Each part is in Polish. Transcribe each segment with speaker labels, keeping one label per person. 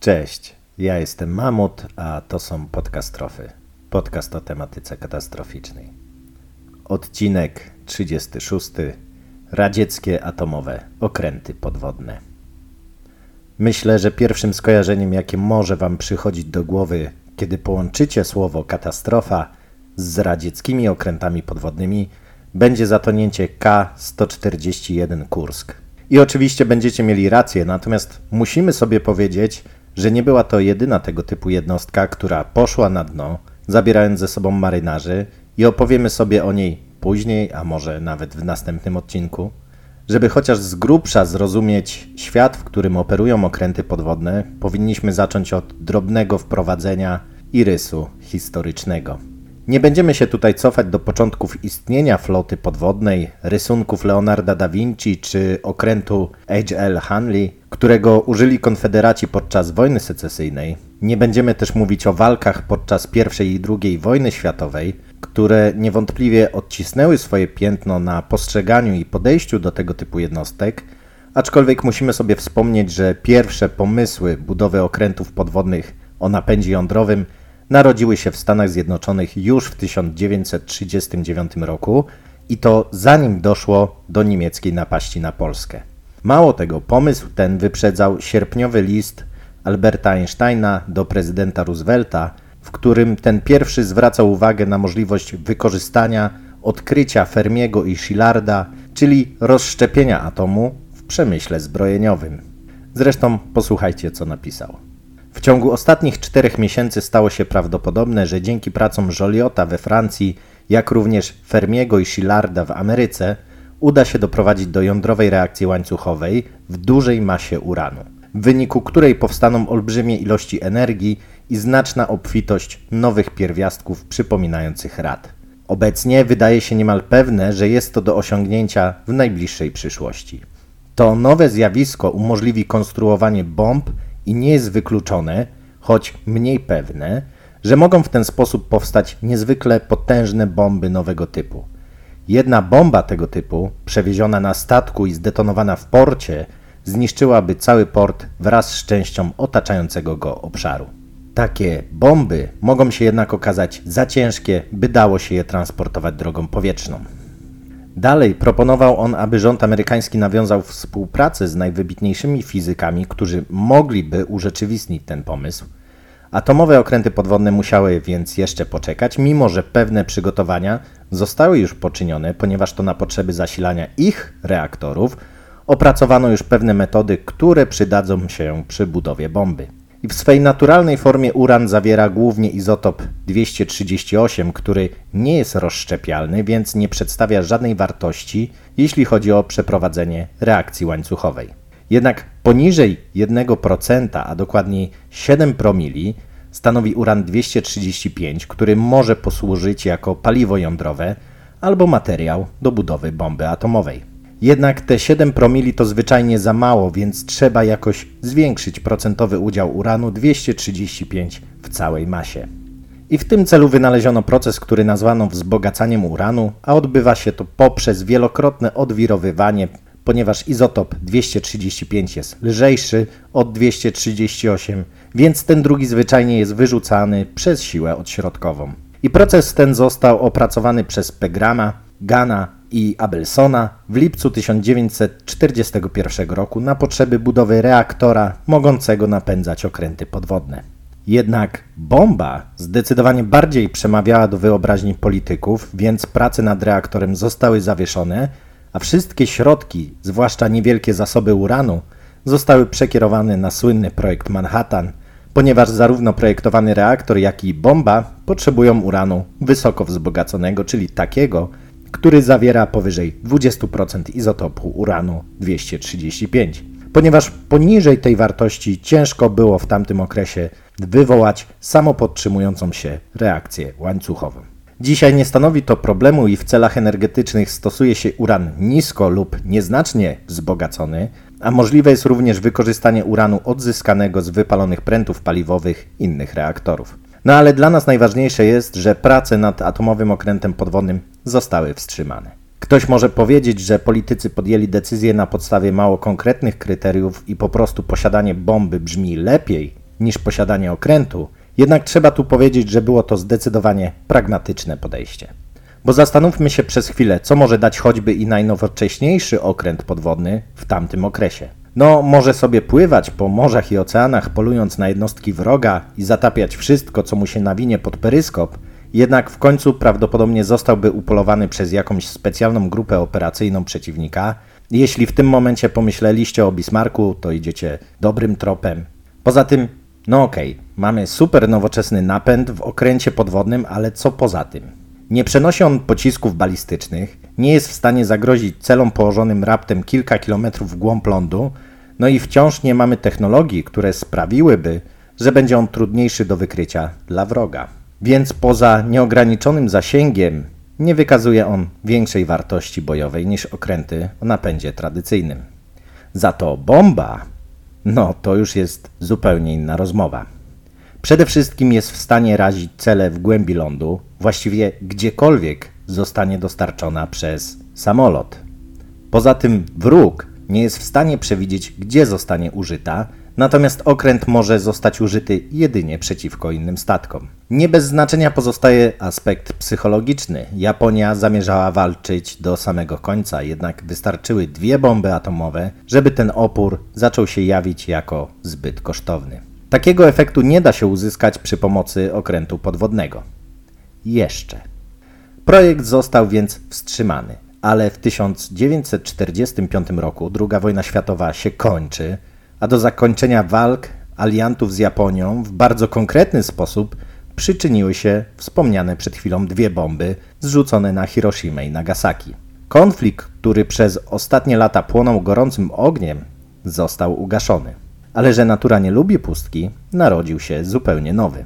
Speaker 1: Cześć, ja jestem Mamut, a to są podcastrofy. Podcast o tematyce katastroficznej. Odcinek 36. Radzieckie atomowe okręty podwodne. Myślę, że pierwszym skojarzeniem, jakie może Wam przychodzić do głowy, kiedy połączycie słowo katastrofa z radzieckimi okrętami podwodnymi, będzie zatonięcie K-141 Kursk. I oczywiście będziecie mieli rację, natomiast musimy sobie powiedzieć, że nie była to jedyna tego typu jednostka, która poszła na dno, zabierając ze sobą marynarzy i opowiemy sobie o niej później, a może nawet w następnym odcinku. Żeby chociaż z grubsza zrozumieć świat, w którym operują okręty podwodne, powinniśmy zacząć od drobnego wprowadzenia i rysu historycznego. Nie będziemy się tutaj cofać do początków istnienia floty podwodnej, rysunków Leonarda da Vinci czy okrętu H.L. Hanley, którego użyli konfederaci podczas wojny secesyjnej. Nie będziemy też mówić o walkach podczas I i II wojny światowej, które niewątpliwie odcisnęły swoje piętno na postrzeganiu i podejściu do tego typu jednostek, aczkolwiek musimy sobie wspomnieć, że pierwsze pomysły budowy okrętów podwodnych o napędzie jądrowym narodziły się w Stanach Zjednoczonych już w 1939 roku i to zanim doszło do niemieckiej napaści na Polskę. Mało tego, pomysł ten wyprzedzał sierpniowy list Alberta Einsteina do prezydenta Roosevelta, w którym ten pierwszy zwracał uwagę na możliwość wykorzystania odkrycia Fermiego i Szillarda, czyli rozszczepienia atomu w przemyśle zbrojeniowym. Zresztą posłuchajcie, co napisał. W ciągu ostatnich czterech miesięcy stało się prawdopodobne, że dzięki pracom Joliota we Francji, jak również Fermiego i Szillarda w Ameryce, uda się doprowadzić do jądrowej reakcji łańcuchowej w dużej masie uranu, w wyniku której powstaną olbrzymie ilości energii i znaczna obfitość nowych pierwiastków przypominających rad. Obecnie wydaje się niemal pewne, że jest to do osiągnięcia w najbliższej przyszłości. To nowe zjawisko umożliwi konstruowanie bomb i nie jest wykluczone, choć mniej pewne, że mogą w ten sposób powstać niezwykle potężne bomby nowego typu. Jedna bomba tego typu, przewieziona na statku i zdetonowana w porcie, zniszczyłaby cały port wraz z częścią otaczającego go obszaru. Takie bomby mogą się jednak okazać za ciężkie, by dało się je transportować drogą powietrzną. Dalej proponował on, aby rząd amerykański nawiązał współpracę z najwybitniejszymi fizykami, którzy mogliby urzeczywistnić ten pomysł. Atomowe okręty podwodne musiały więc jeszcze poczekać, mimo że pewne przygotowania zostały już poczynione, ponieważ to na potrzeby zasilania ich reaktorów opracowano już pewne metody, które przydadzą się przy budowie bomby i w swej naturalnej formie uran zawiera głównie izotop 238, który nie jest rozszczepialny, więc nie przedstawia żadnej wartości, jeśli chodzi o przeprowadzenie reakcji łańcuchowej. Jednak poniżej 1%, a dokładniej 7 promili, stanowi uran 235, który może posłużyć jako paliwo jądrowe albo materiał do budowy bomby atomowej. Jednak te 7 promili to zwyczajnie za mało, więc trzeba jakoś zwiększyć procentowy udział uranu 235 w całej masie. I w tym celu wynaleziono proces, który nazwano wzbogacaniem uranu, a odbywa się to poprzez wielokrotne odwirowywanie, ponieważ izotop 235 jest lżejszy od 238, więc ten drugi zwyczajnie jest wyrzucany przez siłę odśrodkową. I proces ten został opracowany przez Pegrama, Gana i Abelsona w lipcu 1941 roku na potrzeby budowy reaktora mogącego napędzać okręty podwodne. Jednak bomba zdecydowanie bardziej przemawiała do wyobraźni polityków, więc prace nad reaktorem zostały zawieszone, a wszystkie środki, zwłaszcza niewielkie zasoby uranu, zostały przekierowane na słynny projekt Manhattan, ponieważ zarówno projektowany reaktor, jak i bomba potrzebują uranu wysoko wzbogaconego, czyli takiego, który zawiera powyżej 20% izotopu uranu 235. Ponieważ poniżej tej wartości ciężko było w tamtym okresie wywołać samopodtrzymującą się reakcję łańcuchową. Dzisiaj nie stanowi to problemu i w celach energetycznych stosuje się uran nisko lub nieznacznie wzbogacony, a możliwe jest również wykorzystanie uranu odzyskanego z wypalonych prętów paliwowych innych reaktorów. No ale dla nas najważniejsze jest, że prace nad atomowym okrętem podwodnym zostały wstrzymane. Ktoś może powiedzieć, że politycy podjęli decyzję na podstawie mało konkretnych kryteriów i po prostu posiadanie bomby brzmi lepiej niż posiadanie okrętu, jednak trzeba tu powiedzieć, że było to zdecydowanie pragmatyczne podejście. Bo zastanówmy się przez chwilę, co może dać choćby i najnowocześniejszy okręt podwodny w tamtym okresie. No, może sobie pływać po morzach i oceanach, polując na jednostki wroga i zatapiać wszystko, co mu się nawinie pod peryskop, jednak w końcu prawdopodobnie zostałby upolowany przez jakąś specjalną grupę operacyjną przeciwnika. Jeśli w tym momencie pomyśleliście o Bismarcku, to idziecie dobrym tropem. Poza tym, no okej, okay, mamy super nowoczesny napęd w okręcie podwodnym, ale co poza tym? Nie przenosi on pocisków balistycznych, nie jest w stanie zagrozić celom położonym raptem kilka kilometrów w głąb lądu, no i wciąż nie mamy technologii, które sprawiłyby, że będzie on trudniejszy do wykrycia dla wroga. Więc poza nieograniczonym zasięgiem nie wykazuje on większej wartości bojowej niż okręty o napędzie tradycyjnym. Za to bomba, no to już jest zupełnie inna rozmowa. Przede wszystkim jest w stanie razić cele w głębi lądu, właściwie gdziekolwiek zostanie dostarczona przez samolot. Poza tym wróg nie jest w stanie przewidzieć, gdzie zostanie użyta, natomiast okręt może zostać użyty jedynie przeciwko innym statkom. Nie bez znaczenia pozostaje aspekt psychologiczny. Japonia zamierzała walczyć do samego końca, jednak wystarczyły dwie bomby atomowe, żeby ten opór zaczął się jawić jako zbyt kosztowny. Takiego efektu nie da się uzyskać przy pomocy okrętu podwodnego. Jeszcze. Projekt został więc wstrzymany, ale w 1945 roku II wojna światowa się kończy, a do zakończenia walk aliantów z Japonią w bardzo konkretny sposób przyczyniły się wspomniane przed chwilą dwie bomby zrzucone na Hiroshima i Nagasaki. Konflikt, który przez ostatnie lata płonął gorącym ogniem, został ugaszony. Ale że natura nie lubi pustki, narodził się zupełnie nowy.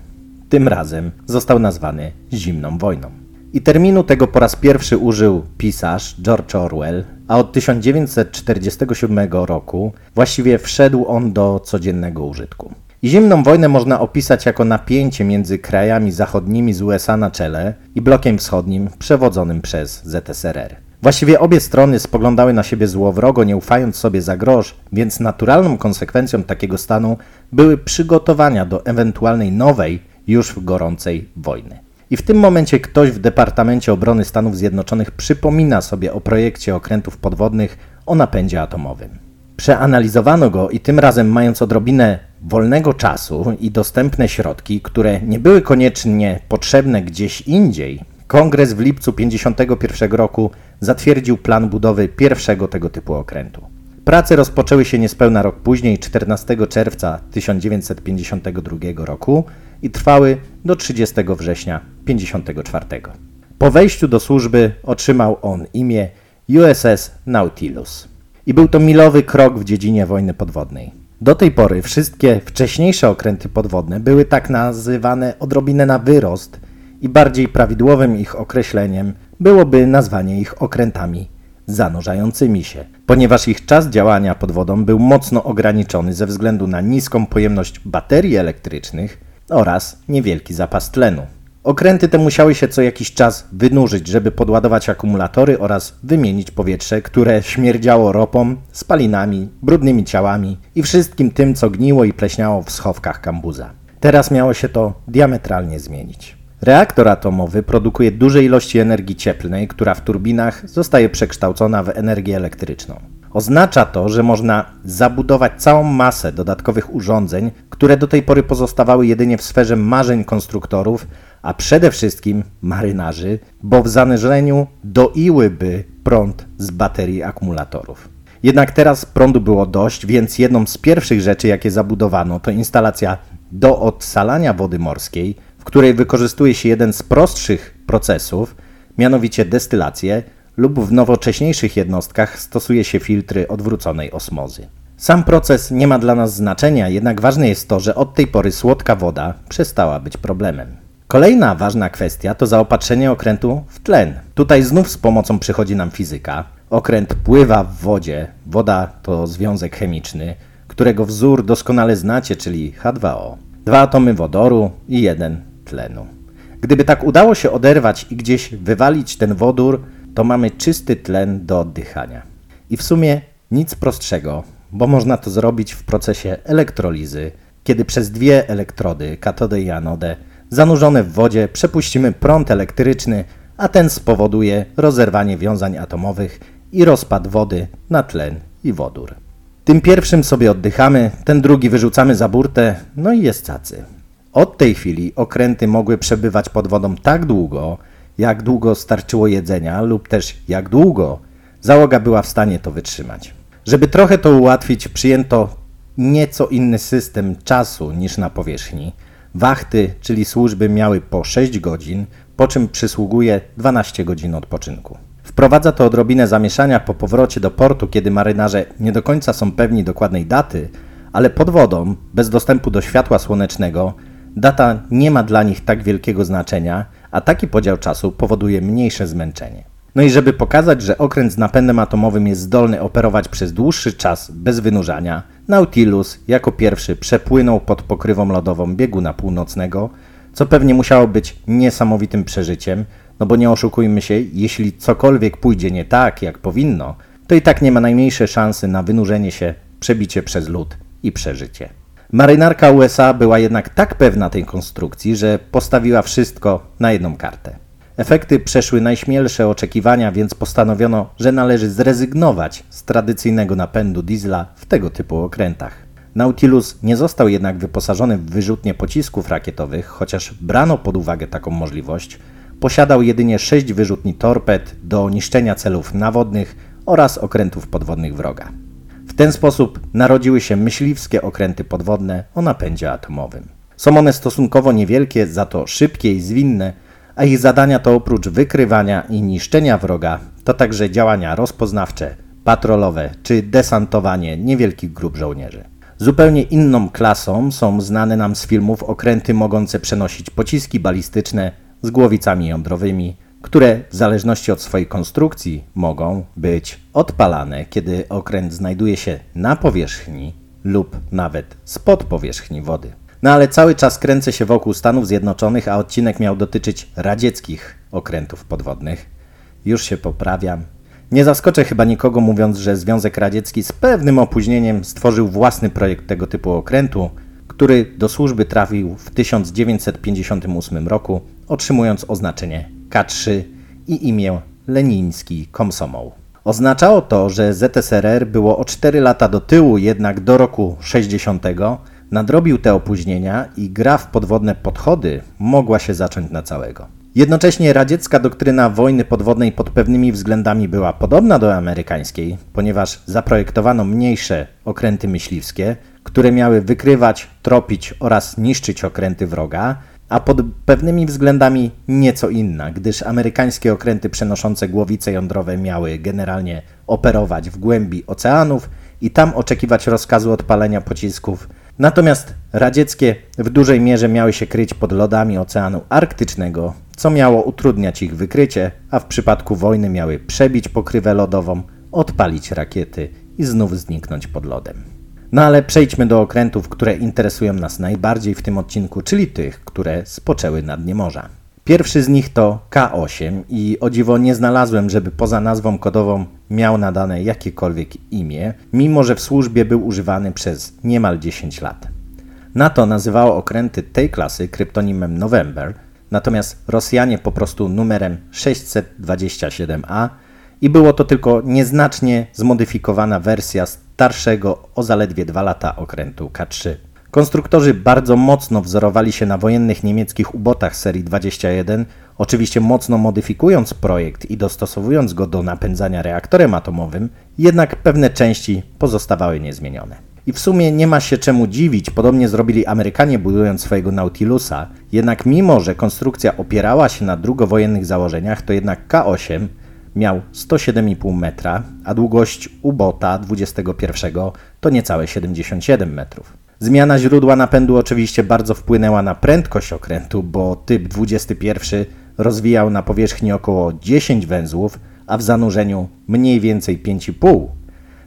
Speaker 1: Tym razem został nazwany Zimną Wojną. I terminu tego po raz pierwszy użył pisarz George Orwell, a od 1947 roku właściwie wszedł on do codziennego użytku. I zimną wojnę można opisać jako napięcie między krajami zachodnimi z USA na czele i blokiem wschodnim przewodzonym przez ZSRR. Właściwie obie strony spoglądały na siebie złowrogo, nie ufając sobie za grosz, więc naturalną konsekwencją takiego stanu były przygotowania do ewentualnej nowej, już w gorącej wojny. I w tym momencie ktoś w Departamencie Obrony Stanów Zjednoczonych przypomina sobie o projekcie okrętów podwodnych o napędzie atomowym. Przeanalizowano go i tym razem mając odrobinę wolnego czasu i dostępne środki, które nie były koniecznie potrzebne gdzieś indziej, Kongres w lipcu 1951 roku zatwierdził plan budowy pierwszego tego typu okrętu. Prace rozpoczęły się niespełna rok później, 14 czerwca 1952 roku i trwały do 30 września 1954. Po wejściu do służby otrzymał on imię USS Nautilus. I był to milowy krok w dziedzinie wojny podwodnej. Do tej pory wszystkie wcześniejsze okręty podwodne były tak nazywane odrobinę na wyrost i bardziej prawidłowym ich określeniem byłoby nazwanie ich okrętami zanurzającymi się, ponieważ ich czas działania pod wodą był mocno ograniczony ze względu na niską pojemność baterii elektrycznych oraz niewielki zapas tlenu. Okręty te musiały się co jakiś czas wynurzyć, żeby podładować akumulatory oraz wymienić powietrze, które śmierdziało ropą, spalinami, brudnymi ciałami i wszystkim tym, co gniło i pleśniało w schowkach kambuza. Teraz miało się to diametralnie zmienić. Reaktor atomowy produkuje duże ilości energii cieplnej, która w turbinach zostaje przekształcona w energię elektryczną. Oznacza to, że można zabudować całą masę dodatkowych urządzeń, które do tej pory pozostawały jedynie w sferze marzeń konstruktorów, a przede wszystkim marynarzy, bo w zanurzeniu doiłyby prąd z baterii akumulatorów. Jednak teraz prądu było dość, więc jedną z pierwszych rzeczy, jakie zabudowano, to instalacja do odsalania wody morskiej, w której wykorzystuje się jeden z prostszych procesów, mianowicie destylację, lub w nowocześniejszych jednostkach stosuje się filtry odwróconej osmozy. Sam proces nie ma dla nas znaczenia, jednak ważne jest to, że od tej pory słodka woda przestała być problemem. Kolejna ważna kwestia to zaopatrzenie okrętu w tlen. Tutaj znów z pomocą przychodzi nam fizyka. Okręt pływa w wodzie, woda to związek chemiczny, którego wzór doskonale znacie, czyli H2O. Dwa atomy wodoru i jeden tlenu. Gdyby tak udało się oderwać i gdzieś wywalić ten wodór, to mamy czysty tlen do oddychania. I w sumie nic prostszego, bo można to zrobić w procesie elektrolizy kiedy przez dwie elektrody, katodę i anodę, zanurzone w wodzie przepuścimy prąd elektryczny, a ten spowoduje rozerwanie wiązań atomowych i rozpad wody na tlen i wodór. Tym pierwszym sobie oddychamy, ten drugi wyrzucamy za burtę, no i jest cacy. Od tej chwili okręty mogły przebywać pod wodą tak długo, jak długo starczyło jedzenia, lub też jak długo załoga była w stanie to wytrzymać. Żeby trochę to ułatwić, przyjęto nieco inny system czasu niż na powierzchni. Wachty, czyli służby, miały po 6 godzin, po czym przysługuje 12 godzin odpoczynku. Wprowadza to odrobinę zamieszania po powrocie do portu, kiedy marynarze nie do końca są pewni dokładnej daty, ale pod wodą, bez dostępu do światła słonecznego, data nie ma dla nich tak wielkiego znaczenia, a taki podział czasu powoduje mniejsze zmęczenie. No i żeby pokazać, że okręt z napędem atomowym jest zdolny operować przez dłuższy czas bez wynurzania, Nautilus jako pierwszy przepłynął pod pokrywą lodową bieguna północnego, co pewnie musiało być niesamowitym przeżyciem, no bo nie oszukujmy się, jeśli cokolwiek pójdzie nie tak, jak powinno, to i tak nie ma najmniejszej szansy na wynurzenie się, przebicie przez lód i przeżycie. Marynarka USA była jednak tak pewna tej konstrukcji, że postawiła wszystko na jedną kartę. Efekty przeszły najśmielsze oczekiwania, więc postanowiono, że należy zrezygnować z tradycyjnego napędu diesla w tego typu okrętach. Nautilus nie został jednak wyposażony w wyrzutnie pocisków rakietowych, chociaż brano pod uwagę taką możliwość. Posiadał jedynie sześć wyrzutni torped do niszczenia celów nawodnych oraz okrętów podwodnych wroga. W ten sposób narodziły się myśliwskie okręty podwodne o napędzie atomowym. Są one stosunkowo niewielkie, za to szybkie i zwinne, a ich zadania to oprócz wykrywania i niszczenia wroga, to także działania rozpoznawcze, patrolowe czy desantowanie niewielkich grup żołnierzy. Zupełnie inną klasą są znane nam z filmów okręty mogące przenosić pociski balistyczne z głowicami jądrowymi, które w zależności od swojej konstrukcji mogą być odpalane, kiedy okręt znajduje się na powierzchni lub nawet spod powierzchni wody. No ale cały czas kręcę się wokół Stanów Zjednoczonych, a odcinek miał dotyczyć radzieckich okrętów podwodnych. Już się poprawiam. Nie zaskoczę chyba nikogo mówiąc, że Związek Radziecki z pewnym opóźnieniem stworzył własny projekt tego typu okrętu, który do służby trafił w 1958 roku, otrzymując oznaczenie K3 i imię Leniński Komsomol. Oznaczało to, że ZSRR było o 4 lata do tyłu, jednak do roku 60 nadrobił te opóźnienia i gra w podwodne podchody mogła się zacząć na całego. Jednocześnie radziecka doktryna wojny podwodnej pod pewnymi względami była podobna do amerykańskiej, ponieważ zaprojektowano mniejsze okręty myśliwskie, które miały wykrywać, tropić oraz niszczyć okręty wroga, a pod pewnymi względami nieco inna, gdyż amerykańskie okręty przenoszące głowice jądrowe miały generalnie operować w głębi oceanów i tam oczekiwać rozkazu odpalenia pocisków Natomiast radzieckie w dużej mierze miały się kryć pod lodami Oceanu Arktycznego, co miało utrudniać ich wykrycie, a w przypadku wojny miały przebić pokrywę lodową, odpalić rakiety i znów zniknąć pod lodem. No ale przejdźmy do okrętów, które interesują nas najbardziej w tym odcinku, czyli tych, które spoczęły na dnie morza. Pierwszy z nich to K8 i o dziwo nie znalazłem, żeby poza nazwą kodową miał nadane jakiekolwiek imię, mimo że w służbie był używany przez niemal 10 lat. NATO nazywało okręty tej klasy kryptonimem November, natomiast Rosjanie po prostu numerem 627A i było to tylko nieznacznie zmodyfikowana wersja starszego o zaledwie 2 lata okrętu K3. Konstruktorzy bardzo mocno wzorowali się na wojennych niemieckich ubotach serii 21, oczywiście mocno modyfikując projekt i dostosowując go do napędzania reaktorem atomowym, jednak pewne części pozostawały niezmienione. I w sumie nie ma się czemu dziwić, podobnie zrobili Amerykanie budując swojego Nautilusa, jednak mimo, że konstrukcja opierała się na drugowojennych założeniach, to jednak K8 miał 107,5 metra, a długość ubota 21 to niecałe 77 metrów. Zmiana źródła napędu oczywiście bardzo wpłynęła na prędkość okrętu, bo typ 21 rozwijał na powierzchni około 10 węzłów, a w zanurzeniu mniej więcej 5,5.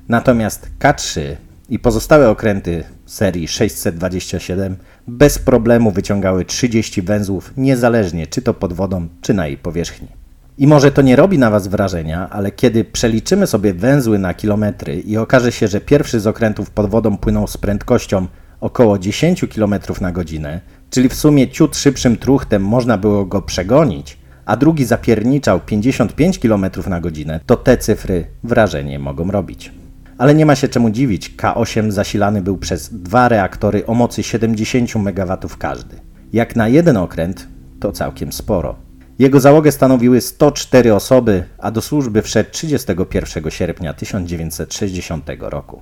Speaker 1: Natomiast K3 i pozostałe okręty serii 627 bez problemu wyciągały 30 węzłów, niezależnie czy to pod wodą, czy na jej powierzchni. I może to nie robi na Was wrażenia, ale kiedy przeliczymy sobie węzły na kilometry i okaże się, że pierwszy z okrętów pod wodą płynął z prędkością około 10 km na godzinę, czyli w sumie ciut szybszym truchtem można było go przegonić, a drugi zapierniczał 55 km na godzinę, to te cyfry wrażenie mogą robić. Ale nie ma się czemu dziwić, K8 zasilany był przez dwa reaktory o mocy 70 MW każdy. Jak na jeden okręt, to całkiem sporo. Jego załogę stanowiły 104 osoby, a do służby wszedł 31 sierpnia 1960 roku.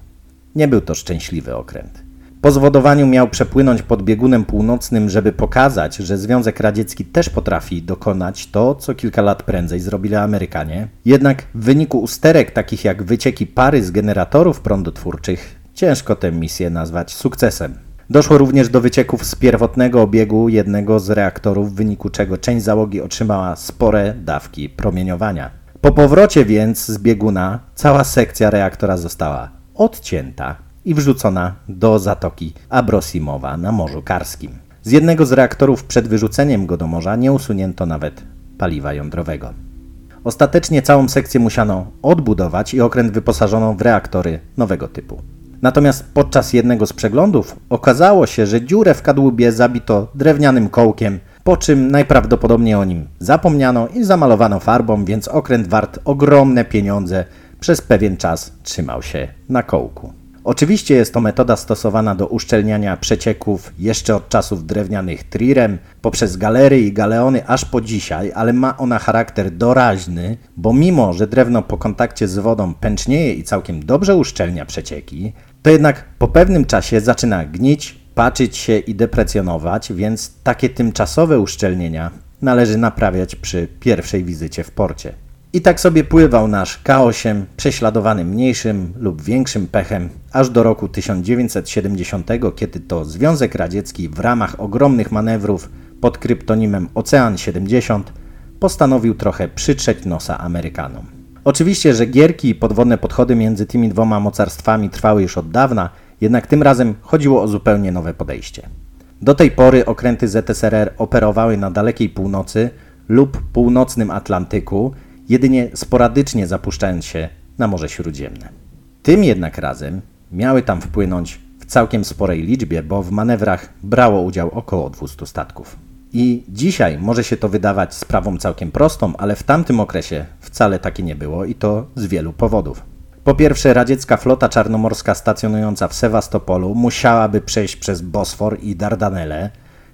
Speaker 1: Nie był to szczęśliwy okręt. Po zwodowaniu miał przepłynąć pod biegunem północnym, żeby pokazać, że Związek Radziecki też potrafi dokonać to, co kilka lat prędzej zrobili Amerykanie. Jednak w wyniku usterek takich jak wycieki pary z generatorów prądotwórczych, ciężko tę misję nazwać sukcesem. Doszło również do wycieków z pierwotnego obiegu jednego z reaktorów, w wyniku czego część załogi otrzymała spore dawki promieniowania. Po powrocie więc z bieguna cała sekcja reaktora została odcięta i wrzucona do zatoki Abrosimowa na Morzu Karskim. Z jednego z reaktorów przed wyrzuceniem go do morza nie usunięto nawet paliwa jądrowego. Ostatecznie całą sekcję musiano odbudować i okręt wyposażono w reaktory nowego typu. Natomiast podczas jednego z przeglądów okazało się, że dziurę w kadłubie zabito drewnianym kołkiem, po czym najprawdopodobniej o nim zapomniano i zamalowano farbą, więc okręt wart ogromne pieniądze przez pewien czas trzymał się na kołku. Oczywiście jest to metoda stosowana do uszczelniania przecieków jeszcze od czasów drewnianych trirem, poprzez galery i galeony aż po dzisiaj, ale ma ona charakter doraźny, bo mimo, że drewno po kontakcie z wodą pęcznieje i całkiem dobrze uszczelnia przecieki, to jednak po pewnym czasie zaczyna gnić, paczyć się i deprecjonować, więc takie tymczasowe uszczelnienia należy naprawiać przy pierwszej wizycie w porcie. I tak sobie pływał nasz K8, prześladowany mniejszym lub większym pechem, aż do roku 1970, kiedy to Związek Radziecki w ramach ogromnych manewrów pod kryptonimem Ocean 70 postanowił trochę przytrzeć nosa Amerykanom. Oczywiście, że gierki i podwodne podchody między tymi dwoma mocarstwami trwały już od dawna, jednak tym razem chodziło o zupełnie nowe podejście. Do tej pory okręty ZSRR operowały na dalekiej północy lub północnym Atlantyku jedynie sporadycznie zapuszczając się na Morze Śródziemne. Tym jednak razem miały tam wpłynąć w całkiem sporej liczbie, bo w manewrach brało udział około 200 statków. I dzisiaj może się to wydawać sprawą całkiem prostą, ale w tamtym okresie wcale takie nie było i to z wielu powodów. Po pierwsze, radziecka flota czarnomorska stacjonująca w Sewastopolu musiałaby przejść przez Bosfor i Dardanelle,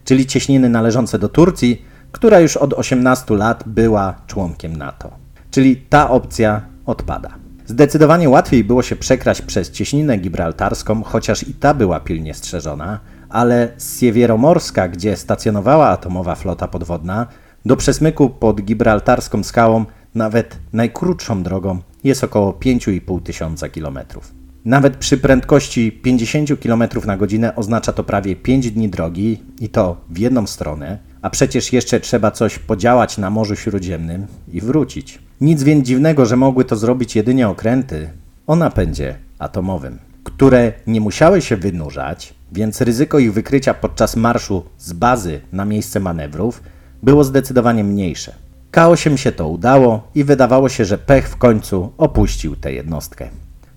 Speaker 1: czyli cieśniny należące do Turcji, która już od 18 lat była członkiem NATO. Czyli ta opcja odpada. Zdecydowanie łatwiej było się przekraść przez cieśninę gibraltarską, chociaż i ta była pilnie strzeżona, ale z Siewieromorska, gdzie stacjonowała atomowa flota podwodna, do przesmyku pod gibraltarską skałą nawet najkrótszą drogą jest około 5,5 tysiąca kilometrów. Nawet przy prędkości 50 km na godzinę oznacza to prawie 5 dni drogi i to w jedną stronę, a przecież jeszcze trzeba coś podziałać na Morzu Śródziemnym i wrócić. Nic więc dziwnego, że mogły to zrobić jedynie okręty o napędzie atomowym, które nie musiały się wynurzać, więc ryzyko ich wykrycia podczas marszu z bazy na miejsce manewrów było zdecydowanie mniejsze. K8 się to udało i wydawało się, że pech w końcu opuścił tę jednostkę.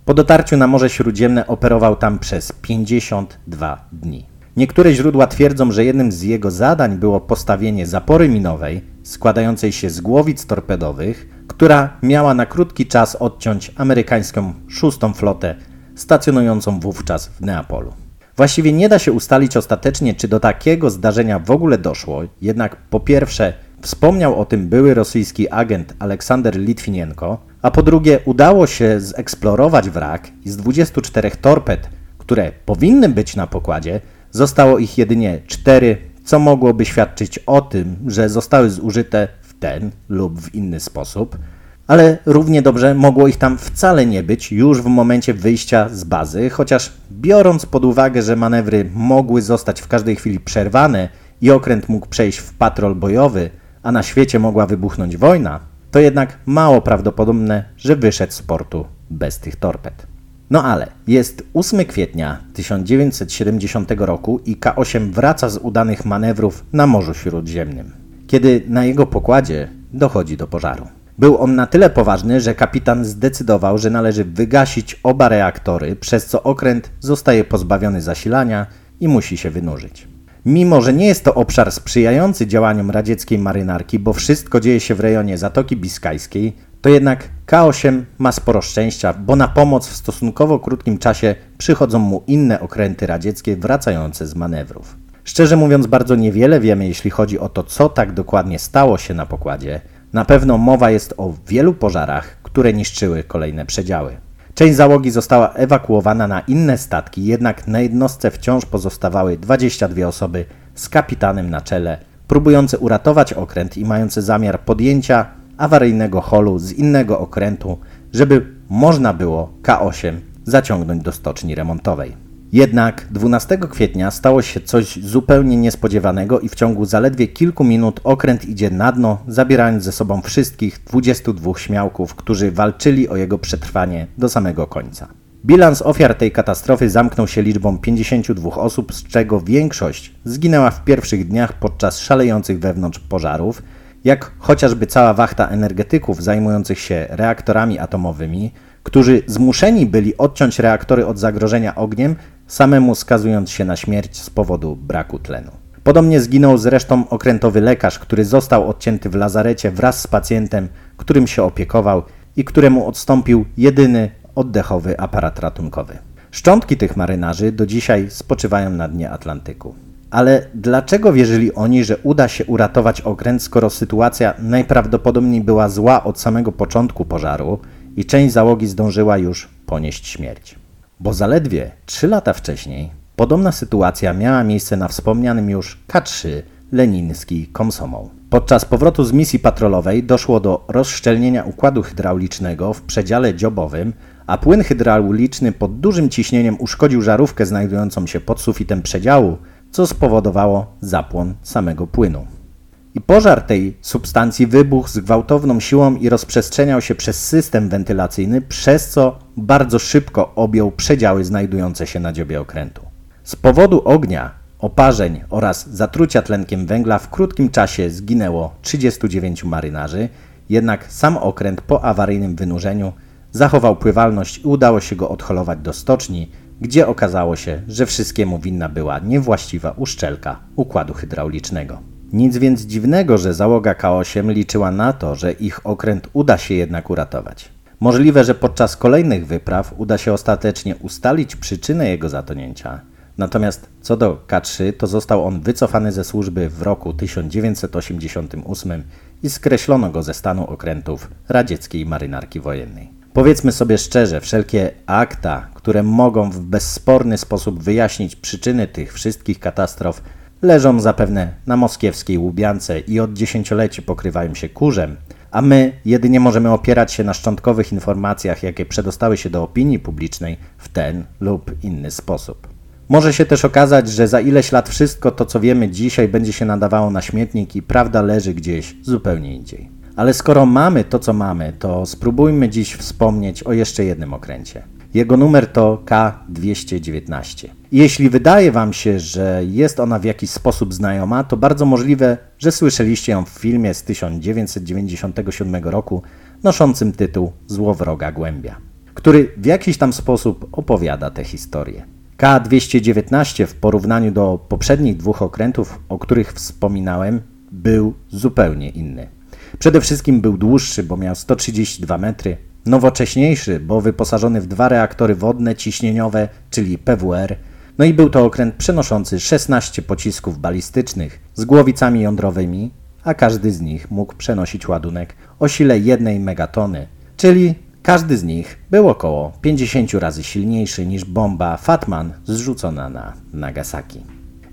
Speaker 1: Po dotarciu na Morze Śródziemne operował tam przez 52 dni. Niektóre źródła twierdzą, że jednym z jego zadań było postawienie zapory minowej składającej się z głowic torpedowych, która miała na krótki czas odciąć amerykańską szóstą flotę stacjonującą wówczas w Neapolu. Właściwie nie da się ustalić ostatecznie, czy do takiego zdarzenia w ogóle doszło, jednak po pierwsze wspomniał o tym były rosyjski agent Aleksander Litwinienko, a po drugie udało się zeksplorować wrak i z 24 torped, które powinny być na pokładzie, zostało ich jedynie cztery, co mogłoby świadczyć o tym, że zostały zużyte ten lub w inny sposób, ale równie dobrze mogło ich tam wcale nie być już w momencie wyjścia z bazy, chociaż biorąc pod uwagę, że manewry mogły zostać w każdej chwili przerwane i okręt mógł przejść w patrol bojowy, a na świecie mogła wybuchnąć wojna, to jednak mało prawdopodobne, że wyszedł z portu bez tych torped. No ale jest 8 kwietnia 1970 roku i K8 wraca z udanych manewrów na Morzu Śródziemnym, kiedy na jego pokładzie dochodzi do pożaru. Był on na tyle poważny, że kapitan zdecydował, że należy wygasić oba reaktory, przez co okręt zostaje pozbawiony zasilania i musi się wynurzyć. Mimo, że nie jest to obszar sprzyjający działaniom radzieckiej marynarki, bo wszystko dzieje się w rejonie Zatoki Biskajskiej, to jednak K8 ma sporo szczęścia, bo na pomoc w stosunkowo krótkim czasie przychodzą mu inne okręty radzieckie wracające z manewrów. Szczerze mówiąc, bardzo niewiele wiemy, jeśli chodzi o to, co tak dokładnie stało się na pokładzie. Na pewno mowa jest o wielu pożarach, które niszczyły kolejne przedziały. Część załogi została ewakuowana na inne statki, jednak na jednostce wciąż pozostawały 22 osoby z kapitanem na czele, próbujące uratować okręt i mające zamiar podjęcia awaryjnego holu z innego okrętu, żeby można było K8 zaciągnąć do stoczni remontowej. Jednak 12 kwietnia stało się coś zupełnie niespodziewanego i w ciągu zaledwie kilku minut okręt idzie na dno, zabierając ze sobą wszystkich 22 śmiałków, którzy walczyli o jego przetrwanie do samego końca. Bilans ofiar tej katastrofy zamknął się liczbą 52 osób, z czego większość zginęła w pierwszych dniach podczas szalejących wewnątrz pożarów, jak chociażby cała wachta energetyków zajmujących się reaktorami atomowymi, którzy zmuszeni byli odciąć reaktory od zagrożenia ogniem, samemu skazując się na śmierć z powodu braku tlenu. Podobnie zginął zresztą okrętowy lekarz, który został odcięty w lazarecie wraz z pacjentem, którym się opiekował i któremu odstąpił jedyny oddechowy aparat ratunkowy. Szczątki tych marynarzy do dzisiaj spoczywają na dnie Atlantyku. Ale dlaczego wierzyli oni, że uda się uratować okręt, skoro sytuacja najprawdopodobniej była zła od samego początku pożaru i część załogi zdążyła już ponieść śmierć? Bo zaledwie 3 lata wcześniej podobna sytuacja miała miejsce na wspomnianym już K3 Leniński Komsomol. Podczas powrotu z misji patrolowej doszło do rozszczelnienia układu hydraulicznego w przedziale dziobowym, a płyn hydrauliczny pod dużym ciśnieniem uszkodził żarówkę znajdującą się pod sufitem przedziału, co spowodowało zapłon samego płynu. I pożar tej substancji wybuchł z gwałtowną siłą i rozprzestrzeniał się przez system wentylacyjny, przez co bardzo szybko objął przedziały znajdujące się na dziobie okrętu. Z powodu ognia, oparzeń oraz zatrucia tlenkiem węgla w krótkim czasie zginęło 39 marynarzy, jednak sam okręt po awaryjnym wynurzeniu zachował pływalność i udało się go odholować do stoczni, gdzie okazało się, że wszystkiemu winna była niewłaściwa uszczelka układu hydraulicznego. Nic więc dziwnego, że załoga K8 liczyła na to, że ich okręt uda się jednak uratować. Możliwe, że podczas kolejnych wypraw uda się ostatecznie ustalić przyczynę jego zatonięcia. Natomiast co do K3, to został on wycofany ze służby w roku 1988 i skreślono go ze stanu okrętów radzieckiej marynarki wojennej. Powiedzmy sobie szczerze, wszelkie akta, które mogą w bezsporny sposób wyjaśnić przyczyny tych wszystkich katastrof, leżą zapewne na moskiewskiej łubiance i od dziesięcioleci pokrywają się kurzem, a my jedynie możemy opierać się na szczątkowych informacjach, jakie przedostały się do opinii publicznej w ten lub inny sposób. Może się też okazać, że za ileś lat wszystko to, co wiemy dzisiaj, będzie się nadawało na śmietnik i prawda leży gdzieś zupełnie indziej. Ale skoro mamy to, co mamy, to spróbujmy dziś wspomnieć o jeszcze jednym okręcie. Jego numer to K219. Jeśli wydaje Wam się, że jest ona w jakiś sposób znajoma, to bardzo możliwe, że słyszeliście ją w filmie z 1997 roku noszącym tytuł Złowroga Głębia, który w jakiś tam sposób opowiada tę historię. K219 w porównaniu do poprzednich dwóch okrętów, o których wspominałem, był zupełnie inny. Przede wszystkim był dłuższy, bo miał 132 metry, nowocześniejszy, bo wyposażony w dwa reaktory wodne ciśnieniowe, czyli PWR, no i był to okręt przenoszący 16 pocisków balistycznych z głowicami jądrowymi, a każdy z nich mógł przenosić ładunek o sile 1 megatony, czyli każdy z nich był około 50 razy silniejszy niż bomba Fatman zrzucona na Nagasaki.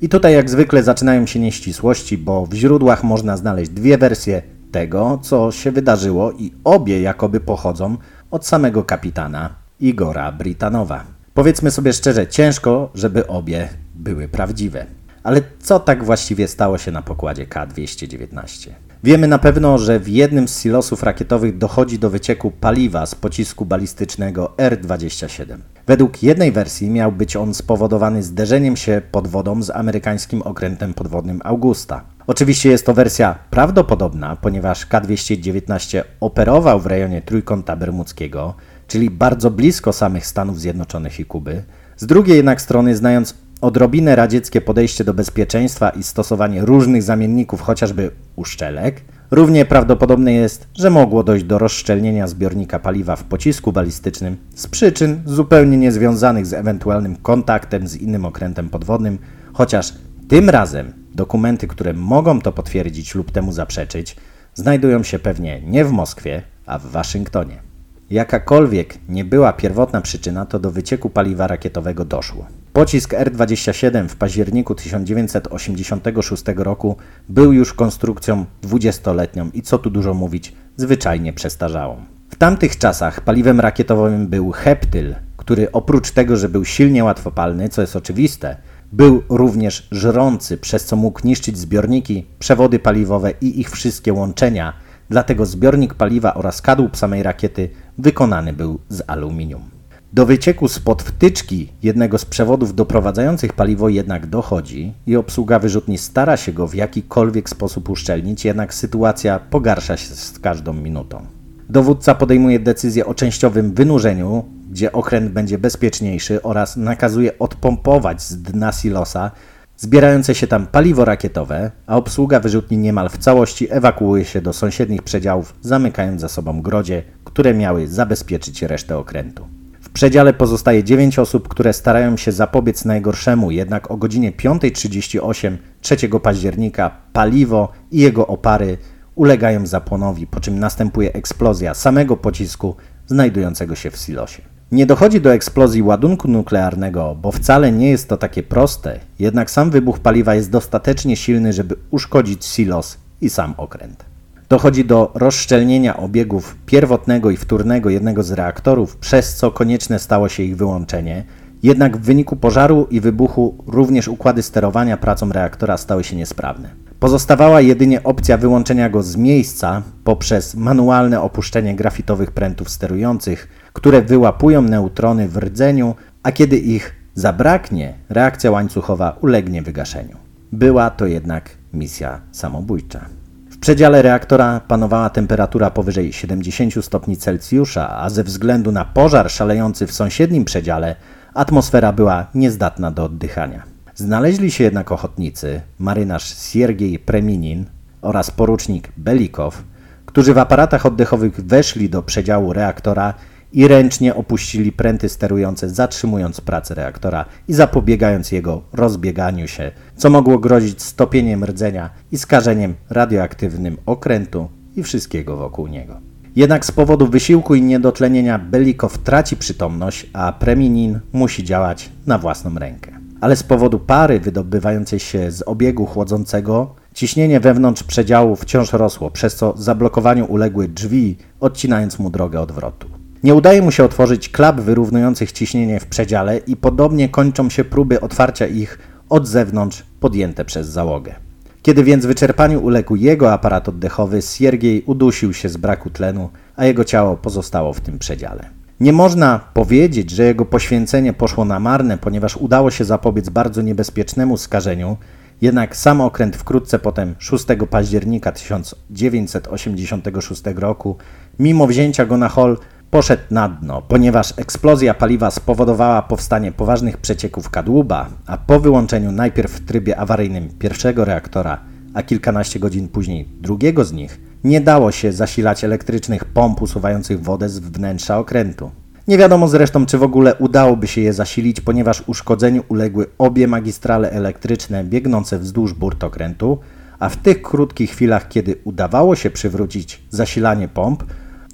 Speaker 1: I tutaj jak zwykle zaczynają się nieścisłości, bo w źródłach można znaleźć dwie wersje tego, co się wydarzyło i obie jakoby pochodzą od samego kapitana Igora Britanowa. Powiedzmy sobie szczerze, ciężko, żeby obie były prawdziwe. Ale co tak właściwie stało się na pokładzie K-219? Wiemy na pewno, że w jednym z silosów rakietowych dochodzi do wycieku paliwa z pocisku balistycznego R-27. Według jednej wersji miał być on spowodowany zderzeniem się pod wodą z amerykańskim okrętem podwodnym Augusta. Oczywiście jest to wersja prawdopodobna, ponieważ K-219 operował w rejonie Trójkąta Bermudzkiego, czyli bardzo blisko samych Stanów Zjednoczonych i Kuby. Z drugiej jednak strony, znając odrobinę radzieckie podejście do bezpieczeństwa i stosowanie różnych zamienników, chociażby uszczelek, równie prawdopodobne jest, że mogło dojść do rozszczelnienia zbiornika paliwa w pocisku balistycznym z przyczyn zupełnie niezwiązanych z ewentualnym kontaktem z innym okrętem podwodnym, chociaż tym razem dokumenty, które mogą to potwierdzić lub temu zaprzeczyć, znajdują się pewnie nie w Moskwie, a w Waszyngtonie. Jakakolwiek nie była pierwotna przyczyna, to do wycieku paliwa rakietowego doszło. Pocisk R-27 w październiku 1986 roku był już konstrukcją dwudziestoletnią i co tu dużo mówić, zwyczajnie przestarzałą. W tamtych czasach paliwem rakietowym był heptyl, który oprócz tego, że był silnie łatwopalny, co jest oczywiste, był również żrący, przez co mógł niszczyć zbiorniki, przewody paliwowe i ich wszystkie łączenia, dlatego zbiornik paliwa oraz kadłub samej rakiety wykonany był z aluminium. Do wycieku spod wtyczki jednego z przewodów doprowadzających paliwo jednak dochodzi i obsługa wyrzutni stara się go w jakikolwiek sposób uszczelnić, jednak sytuacja pogarsza się z każdą minutą. Dowódca podejmuje decyzję o częściowym wynurzeniu, gdzie okręt będzie bezpieczniejszy oraz nakazuje odpompować z dna silosa zbierające się tam paliwo rakietowe, a obsługa wyrzutni niemal w całości ewakuuje się do sąsiednich przedziałów, zamykając za sobą grodzie, które miały zabezpieczyć resztę okrętu. W przedziale pozostaje 9 osób, które starają się zapobiec najgorszemu, jednak o godzinie 5.38 3 października paliwo i jego opary ulegają zapłonowi, po czym następuje eksplozja samego pocisku znajdującego się w silosie. Nie dochodzi do eksplozji ładunku nuklearnego, bo wcale nie jest to takie proste, jednak sam wybuch paliwa jest dostatecznie silny, żeby uszkodzić silos i sam okręt. Dochodzi do rozszczelnienia obiegów pierwotnego i wtórnego jednego z reaktorów, przez co konieczne stało się ich wyłączenie. Jednak w wyniku pożaru i wybuchu również układy sterowania pracą reaktora stały się niesprawne. Pozostawała jedynie opcja wyłączenia go z miejsca poprzez manualne opuszczenie grafitowych prętów sterujących, które wyłapują neutrony w rdzeniu, a kiedy ich zabraknie, reakcja łańcuchowa ulegnie wygaszeniu. Była to jednak misja samobójcza. Przedziale reaktora panowała temperatura powyżej 70 stopni Celsjusza, a ze względu na pożar szalejący w sąsiednim przedziale atmosfera była niezdatna do oddychania. Znaleźli się jednak ochotnicy, marynarz Siergiej Preminin oraz porucznik Belikow, którzy w aparatach oddechowych weszli do przedziału reaktora i ręcznie opuścili pręty sterujące, zatrzymując pracę reaktora i zapobiegając jego rozbieganiu się, co mogło grozić stopieniem rdzenia i skażeniem radioaktywnym okrętu i wszystkiego wokół niego. Jednak z powodu wysiłku i niedotlenienia Belikow traci przytomność, a Preminin musi działać na własną rękę. Ale z powodu pary wydobywającej się z obiegu chłodzącego ciśnienie wewnątrz przedziału wciąż rosło, przez co zablokowaniu uległy drzwi, odcinając mu drogę odwrotu. Nie udaje mu się otworzyć klap wyrównujących ciśnienie w przedziale i podobnie kończą się próby otwarcia ich od zewnątrz podjęte przez załogę. Kiedy więc wyczerpaniu uległ jego aparat oddechowy, Siergiej udusił się z braku tlenu, a jego ciało pozostało w tym przedziale. Nie można powiedzieć, że jego poświęcenie poszło na marne, ponieważ udało się zapobiec bardzo niebezpiecznemu skażeniu, jednak sam okręt wkrótce potem, 6 października 1986 roku, mimo wzięcia go na hol, poszedł na dno, ponieważ eksplozja paliwa spowodowała powstanie poważnych przecieków kadłuba, a po wyłączeniu najpierw w trybie awaryjnym pierwszego reaktora, a kilkanaście godzin później drugiego z nich, nie dało się zasilać elektrycznych pomp usuwających wodę z wnętrza okrętu. Nie wiadomo zresztą, czy w ogóle udałoby się je zasilić, ponieważ uszkodzeniu uległy obie magistrale elektryczne biegnące wzdłuż burt okrętu, a w tych krótkich chwilach, kiedy udawało się przywrócić zasilanie pomp,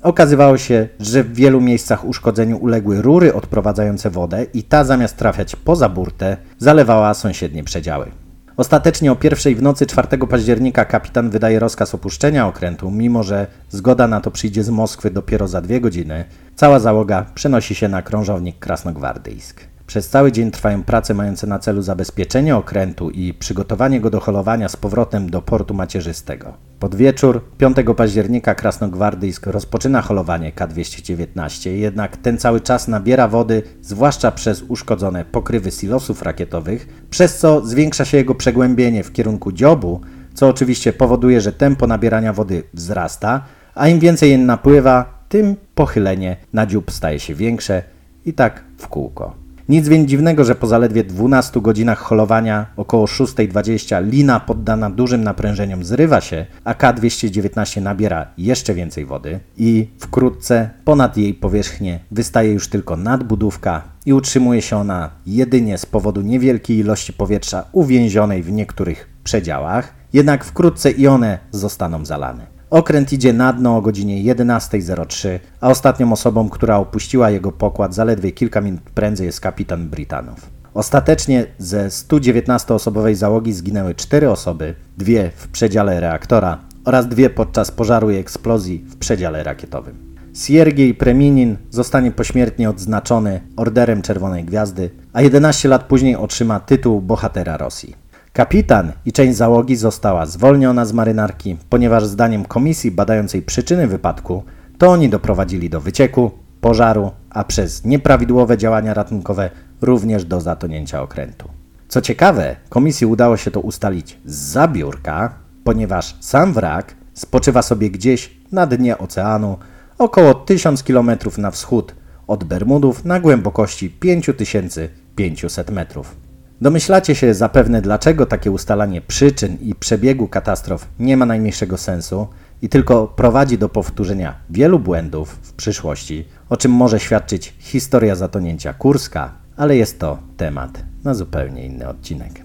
Speaker 1: Okazywało się, że w wielu miejscach uszkodzeniu uległy rury odprowadzające wodę i ta zamiast trafiać poza burtę, zalewała sąsiednie przedziały. Ostatecznie o pierwszej w nocy 4 października kapitan wydaje rozkaz opuszczenia okrętu, mimo że zgoda na to przyjdzie z Moskwy dopiero za dwie godziny. Cała załoga przenosi się na krążownik Krasnogwardyjsk. Przez cały dzień trwają prace mające na celu zabezpieczenie okrętu i przygotowanie go do holowania z powrotem do portu macierzystego. Pod wieczór 5 października Krasnogwardyjsk rozpoczyna holowanie K-219, jednak ten cały czas nabiera wody, zwłaszcza przez uszkodzone pokrywy silosów rakietowych, przez co zwiększa się jego przegłębienie w kierunku dziobu, co oczywiście powoduje, że tempo nabierania wody wzrasta, a im więcej jej napływa, tym pochylenie na dziób staje się większe i tak w kółko. Nic więc dziwnego, że po zaledwie 12 godzinach holowania około 6.20 lina poddana dużym naprężeniom zrywa się, a K219 nabiera jeszcze więcej wody i wkrótce ponad jej powierzchnię wystaje już tylko nadbudówka i utrzymuje się ona jedynie z powodu niewielkiej ilości powietrza uwięzionej w niektórych przedziałach, jednak wkrótce i one zostaną zalane. Okręt idzie na dno o godzinie 11.03, a ostatnią osobą, która opuściła jego pokład zaledwie kilka minut prędzej jest kapitan Britanow. Ostatecznie ze 119-osobowej załogi zginęły 4 osoby, dwie w przedziale reaktora oraz dwie podczas pożaru i eksplozji w przedziale rakietowym. Siergiej Preminin zostanie pośmiertnie odznaczony Orderem Czerwonej Gwiazdy, a 11 lat później otrzyma tytuł bohatera Rosji. Kapitan i część załogi została zwolniona z marynarki, ponieważ zdaniem komisji badającej przyczyny wypadku to oni doprowadzili do wycieku, pożaru, a przez nieprawidłowe działania ratunkowe również do zatonięcia okrętu. Co ciekawe, komisji udało się to ustalić z zabiórka, ponieważ sam wrak spoczywa sobie gdzieś na dnie oceanu, około 1000 km na wschód od Bermudów na głębokości 5500 metrów. Domyślacie się zapewne, dlaczego takie ustalanie przyczyn i przebiegu katastrof nie ma najmniejszego sensu i tylko prowadzi do powtórzenia wielu błędów w przyszłości, o czym może świadczyć historia zatonięcia Kurska, ale jest to temat na zupełnie inny odcinek.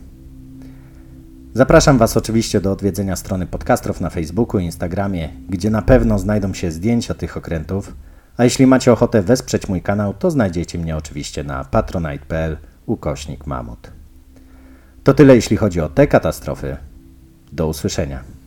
Speaker 1: Zapraszam Was oczywiście do odwiedzenia strony podcastów na Facebooku i Instagramie, gdzie na pewno znajdą się zdjęcia tych okrętów. A jeśli macie ochotę wesprzeć mój kanał, to znajdziecie mnie oczywiście na patronite.pl ukośnik mamut. To tyle jeśli chodzi o te katastrofy. Do usłyszenia.